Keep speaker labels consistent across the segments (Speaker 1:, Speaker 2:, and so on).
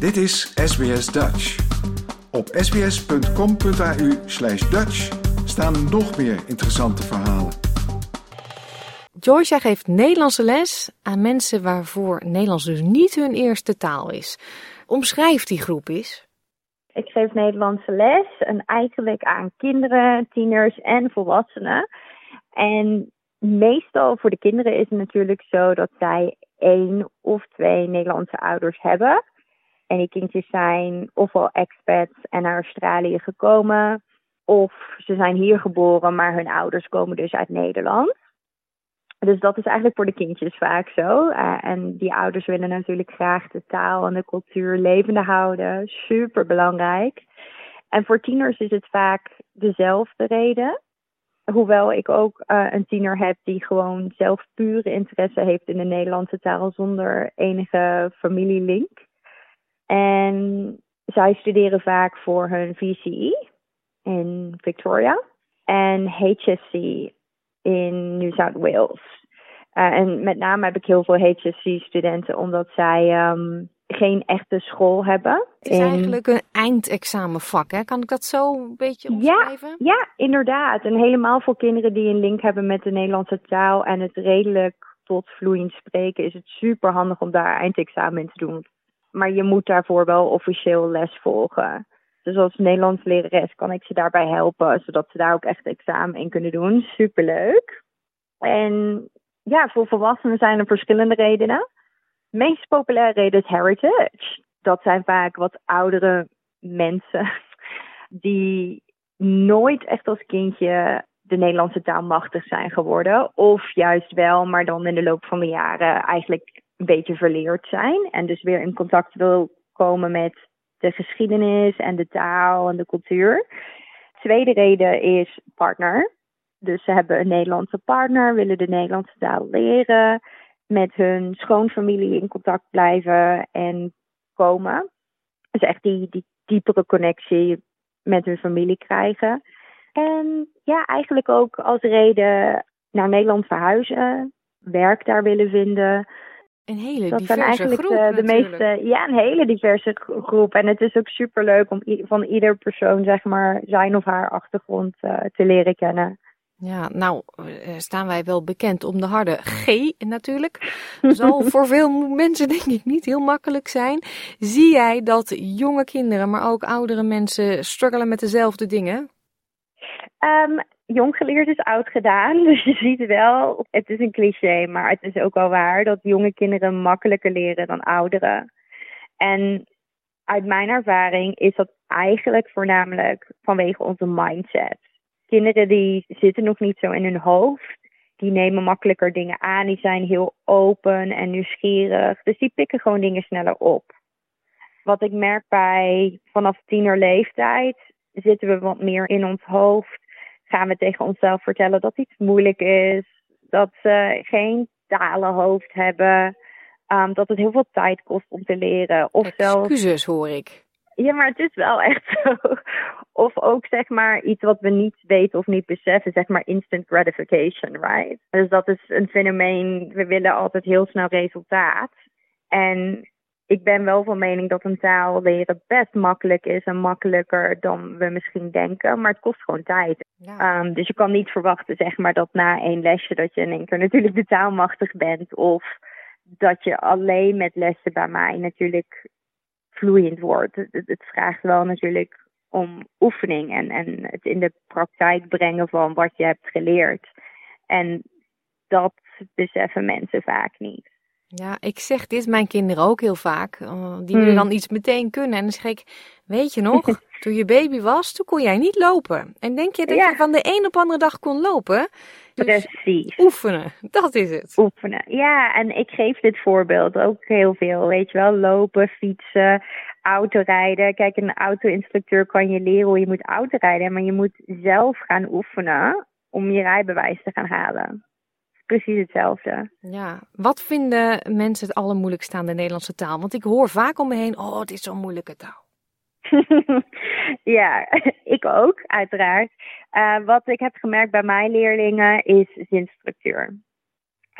Speaker 1: Dit is SBS Dutch. Op sbs.com.au slash Dutch staan nog meer interessante verhalen.
Speaker 2: Joyce geeft Nederlandse les aan mensen waarvoor Nederlands dus niet hun eerste taal is. Omschrijf die groep eens.
Speaker 3: Ik geef Nederlandse les en eigenlijk aan kinderen, tieners en volwassenen. En meestal voor de kinderen is het natuurlijk zo dat zij één of twee Nederlandse ouders hebben. En die kindjes zijn ofwel expats en naar Australië gekomen, of ze zijn hier geboren, maar hun ouders komen dus uit Nederland. Dus dat is eigenlijk voor de kindjes vaak zo. Uh, en die ouders willen natuurlijk graag de taal en de cultuur levende houden. Super belangrijk. En voor tieners is het vaak dezelfde reden. Hoewel ik ook uh, een tiener heb die gewoon zelf pure interesse heeft in de Nederlandse taal zonder enige familielink. En zij studeren vaak voor hun VCE in Victoria en HSC in New South Wales. Uh, en met name heb ik heel veel HSC-studenten omdat zij um, geen echte school hebben.
Speaker 2: Het is eigenlijk een eindexamenvak, hè? Kan ik dat zo een beetje omschrijven?
Speaker 3: Ja, ja, inderdaad. En helemaal voor kinderen die een link hebben met de Nederlandse taal en het redelijk tot vloeiend spreken, is het super handig om daar eindexamen in te doen. Maar je moet daarvoor wel officieel les volgen. Dus als Nederlands lerares kan ik ze daarbij helpen, zodat ze daar ook echt examen in kunnen doen. Superleuk. En ja, voor volwassenen zijn er verschillende redenen. De meest populaire reden is heritage. Dat zijn vaak wat oudere mensen die nooit echt als kindje de Nederlandse taal machtig zijn geworden. Of juist wel, maar dan in de loop van de jaren eigenlijk een beetje verleerd zijn. En dus weer in contact wil komen met de geschiedenis en de taal en de cultuur. Tweede reden is partner. Dus ze hebben een Nederlandse partner, willen de Nederlandse taal leren, met hun schoonfamilie in contact blijven en komen. Dus echt die, die diepere connectie met hun familie krijgen. En ja, eigenlijk ook als reden naar Nederland verhuizen, werk daar willen vinden.
Speaker 2: Een hele
Speaker 3: dat
Speaker 2: diverse
Speaker 3: zijn eigenlijk
Speaker 2: groep
Speaker 3: de, de
Speaker 2: natuurlijk.
Speaker 3: meeste, ja, een hele diverse gro- groep. En het is ook super leuk om van ieder persoon, zeg maar, zijn of haar achtergrond uh, te leren kennen.
Speaker 2: Ja, nou uh, staan wij wel bekend om de harde G natuurlijk. Zal voor veel mensen denk ik niet heel makkelijk zijn. Zie jij dat jonge kinderen, maar ook oudere mensen struggelen met dezelfde dingen?
Speaker 3: Um, jong geleerd is oud gedaan. Dus je ziet wel, het is een cliché, maar het is ook wel waar dat jonge kinderen makkelijker leren dan ouderen. En uit mijn ervaring is dat eigenlijk voornamelijk vanwege onze mindset. Kinderen die zitten nog niet zo in hun hoofd. Die nemen makkelijker dingen aan. Die zijn heel open en nieuwsgierig. Dus die pikken gewoon dingen sneller op. Wat ik merk bij vanaf tienerleeftijd zitten we wat meer in ons hoofd. Gaan we tegen onszelf vertellen dat iets moeilijk is. Dat ze geen talenhoofd hebben. Um, dat het heel veel tijd kost om te leren. Of
Speaker 2: Excuses
Speaker 3: zelfs...
Speaker 2: hoor ik.
Speaker 3: Ja, maar het is wel echt zo. Of ook zeg maar iets wat we niet weten of niet beseffen, zeg maar instant gratification, right? Dus dat is een fenomeen, we willen altijd heel snel resultaat. En ik ben wel van mening dat een taal leren best makkelijk is en makkelijker dan we misschien denken, maar het kost gewoon tijd.
Speaker 2: Ja.
Speaker 3: Um, dus je kan niet verwachten, zeg maar, dat na één lesje dat je in één keer natuurlijk de taal machtig bent of dat je alleen met lessen bij mij natuurlijk vloeiend wordt. Het, het vraagt wel natuurlijk om oefening en, en het in de praktijk brengen van wat je hebt geleerd. En dat beseffen mensen vaak niet.
Speaker 2: Ja, ik zeg dit mijn kinderen ook heel vaak. Uh, die willen dan iets meteen kunnen. En dan zeg ik, weet je nog, toen je baby was, toen kon jij niet lopen. En denk je dat
Speaker 3: Ja.
Speaker 2: je van de een op andere dag kon lopen? Dus
Speaker 3: Precies.
Speaker 2: oefenen, dat is het.
Speaker 3: Oefenen. Ja, en ik geef dit voorbeeld ook heel veel. Weet je wel, lopen, fietsen, autorijden. Kijk, een auto-instructeur kan je leren hoe je moet autorijden. Maar je moet zelf gaan oefenen om je rijbewijs te gaan halen. Precies hetzelfde.
Speaker 2: Ja, wat vinden mensen het allermoeilijkst aan de Nederlandse taal? Want ik hoor vaak om me heen, oh, het is zo'n moeilijke taal.
Speaker 3: ja, ik ook, uiteraard. Uh, wat ik heb gemerkt bij mijn leerlingen is zinstructuur.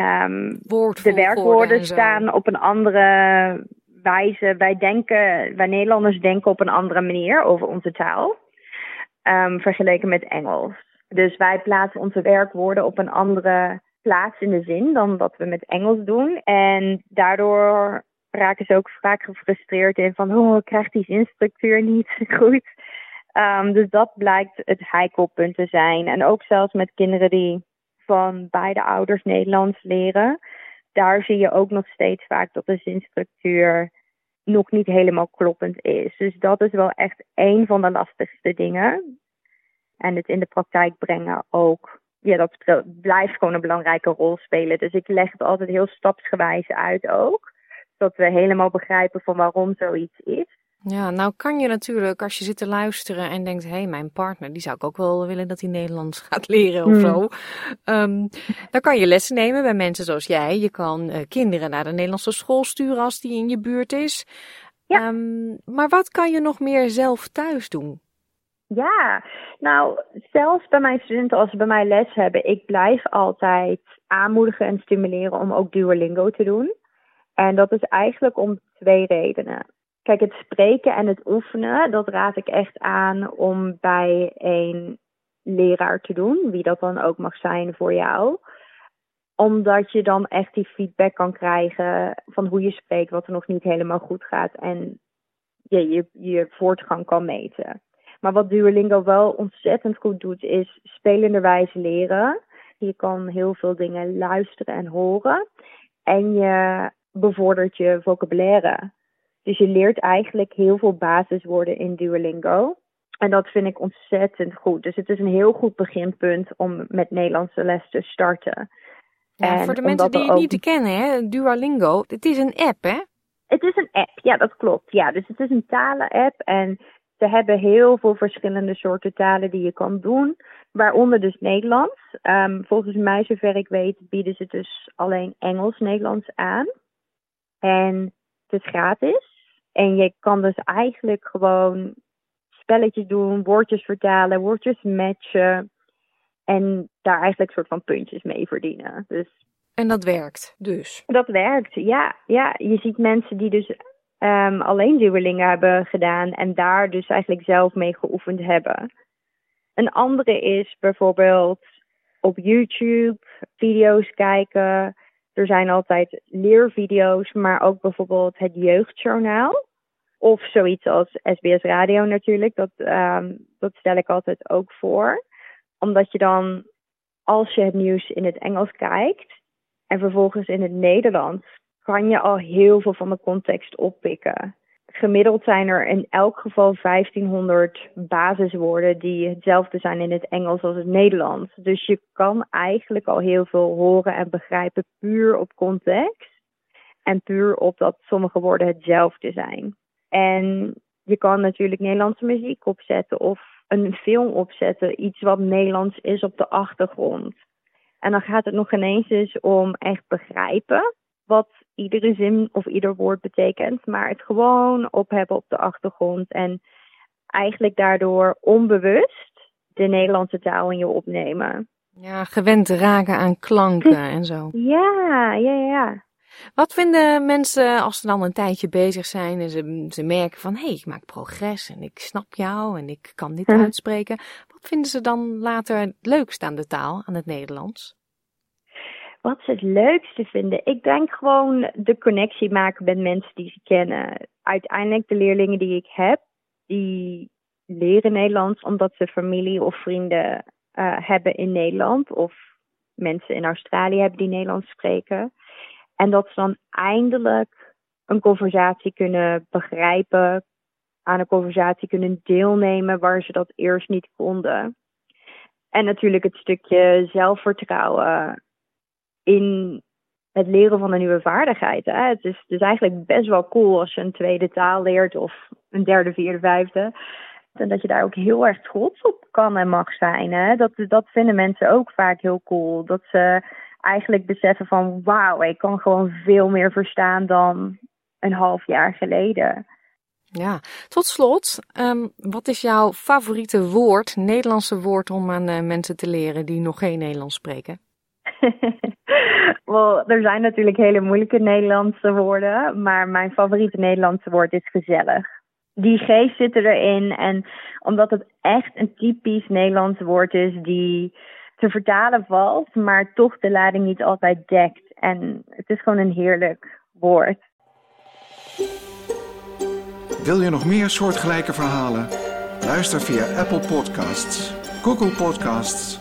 Speaker 3: Um, de werkwoorden staan op een andere wijze, wij denken, wij Nederlanders denken op een andere manier over onze taal. Um, vergeleken met Engels. Dus wij plaatsen onze werkwoorden op een andere plaats in de zin dan wat we met Engels doen. En daardoor raken ze ook vaak gefrustreerd in van, oh, ik krijg die zinstructuur niet goed. Um, dus dat blijkt het heikelpunt te zijn. En ook zelfs met kinderen die van beide ouders Nederlands leren, daar zie je ook nog steeds vaak dat de zinstructuur nog niet helemaal kloppend is. Dus dat is wel echt een van de lastigste dingen. En het in de praktijk brengen ook. Ja, dat blijft gewoon een belangrijke rol spelen. Dus ik leg het altijd heel stapsgewijs uit ook. Zodat we helemaal begrijpen van waarom zoiets is.
Speaker 2: Ja, nou kan je natuurlijk als je zit te luisteren en denkt, hé, hey, mijn partner, die zou ik ook wel willen dat hij Nederlands gaat leren of hmm. zo. Um, dan kan je lessen nemen bij mensen zoals jij. Je kan uh, kinderen naar de Nederlandse school sturen als die in je buurt is. Ja. Um, maar wat kan je nog meer zelf thuis doen?
Speaker 3: Ja, nou, zelfs bij mijn studenten als ze bij mij les hebben, ik blijf altijd aanmoedigen en stimuleren om ook Duolingo te doen. En dat is eigenlijk om twee redenen. Kijk, het spreken en het oefenen, dat raad ik echt aan om bij een leraar te doen, wie dat dan ook mag zijn voor jou. Omdat je dan echt die feedback kan krijgen van hoe je spreekt, wat er nog niet helemaal goed gaat en je, je, je voortgang kan meten. Maar wat Duolingo wel ontzettend goed doet, is spelenderwijs leren. Je kan heel veel dingen luisteren en horen. En je bevordert je vocabulaire. Dus je leert eigenlijk heel veel basiswoorden in Duolingo. En dat vind ik ontzettend goed. Dus het is een heel goed beginpunt om met Nederlandse les te starten.
Speaker 2: Ja, voor de mensen die het niet kennen, hè, Duolingo, het is een app, hè?
Speaker 3: Het is een app, ja, dat klopt. Ja, dus het is een talen-app en ze hebben heel veel verschillende soorten talen die je kan doen, waaronder dus Nederlands. Um, volgens mij, zover ik weet, bieden ze dus alleen Engels-Nederlands aan. En het is gratis. En je kan dus eigenlijk gewoon spelletjes doen, woordjes vertalen, woordjes matchen. En daar eigenlijk soort van puntjes mee verdienen. Dus,
Speaker 2: en dat werkt dus?
Speaker 3: Dat werkt, ja. ja. Je ziet mensen die dus um, alleen duwelingen hebben gedaan en daar dus eigenlijk zelf mee geoefend hebben. Een andere is bijvoorbeeld op YouTube video's kijken. Er zijn altijd leervideo's, maar ook bijvoorbeeld het jeugdjournaal. Of zoiets als SBS Radio natuurlijk. Dat, um, dat stel ik altijd ook voor. Omdat je dan, als je het nieuws in het Engels kijkt en vervolgens in het Nederlands, kan je al heel veel van de context oppikken. Gemiddeld zijn er in elk geval 1500 basiswoorden die hetzelfde zijn in het Engels als het Nederlands. Dus je kan eigenlijk al heel veel horen en begrijpen puur op context. En puur op dat sommige woorden hetzelfde zijn. En je kan natuurlijk Nederlandse muziek opzetten of een film opzetten, iets wat Nederlands is op de achtergrond. En dan gaat het nog ineens eens om echt begrijpen wat iedere zin of ieder woord betekent, maar het gewoon opheffen op de achtergrond en eigenlijk daardoor onbewust de Nederlandse taal in je opnemen.
Speaker 2: Ja, gewend raken aan klanken en zo.
Speaker 3: Ja, ja, ja.
Speaker 2: Wat vinden mensen als ze dan een tijdje bezig zijn en ze, ze merken van hé, hey, ik maak progress en ik snap jou en ik kan dit uitspreken. Wat vinden ze dan later het leukst aan de taal, aan het Nederlands?
Speaker 3: Wat ze het leukste vinden? Ik denk gewoon de connectie maken met mensen die ze kennen. Uiteindelijk de leerlingen die ik heb, die leren Nederlands omdat ze familie of vrienden uh, hebben in Nederland. Of mensen in Australië hebben die Nederlands spreken. En dat ze dan eindelijk een conversatie kunnen begrijpen, aan een conversatie kunnen deelnemen waar ze dat eerst niet konden. En natuurlijk het stukje zelfvertrouwen in het leren van een nieuwe vaardigheid. Hè. Het, is, dus eigenlijk best wel cool als je een tweede taal leert of een derde, vierde, vijfde. En dat je daar ook heel erg trots op kan en mag zijn. Hè. Dat, dat vinden mensen ook vaak heel cool. Dat ze eigenlijk beseffen van wauw, ik kan gewoon veel meer verstaan dan een half jaar geleden.
Speaker 2: Ja, tot slot, um, wat is jouw favoriete woord, Nederlandse woord om aan uh, mensen te leren die nog geen Nederlands spreken?
Speaker 3: Wel, er zijn natuurlijk hele moeilijke Nederlandse woorden, maar mijn favoriete Nederlandse woord is gezellig. Die geest zit erin en omdat het echt een typisch Nederlands woord is die te vertalen valt, maar toch de lading niet altijd dekt. En het is gewoon een heerlijk woord.
Speaker 1: Wil je nog meer soortgelijke verhalen? Luister via Apple Podcasts, Google Podcasts,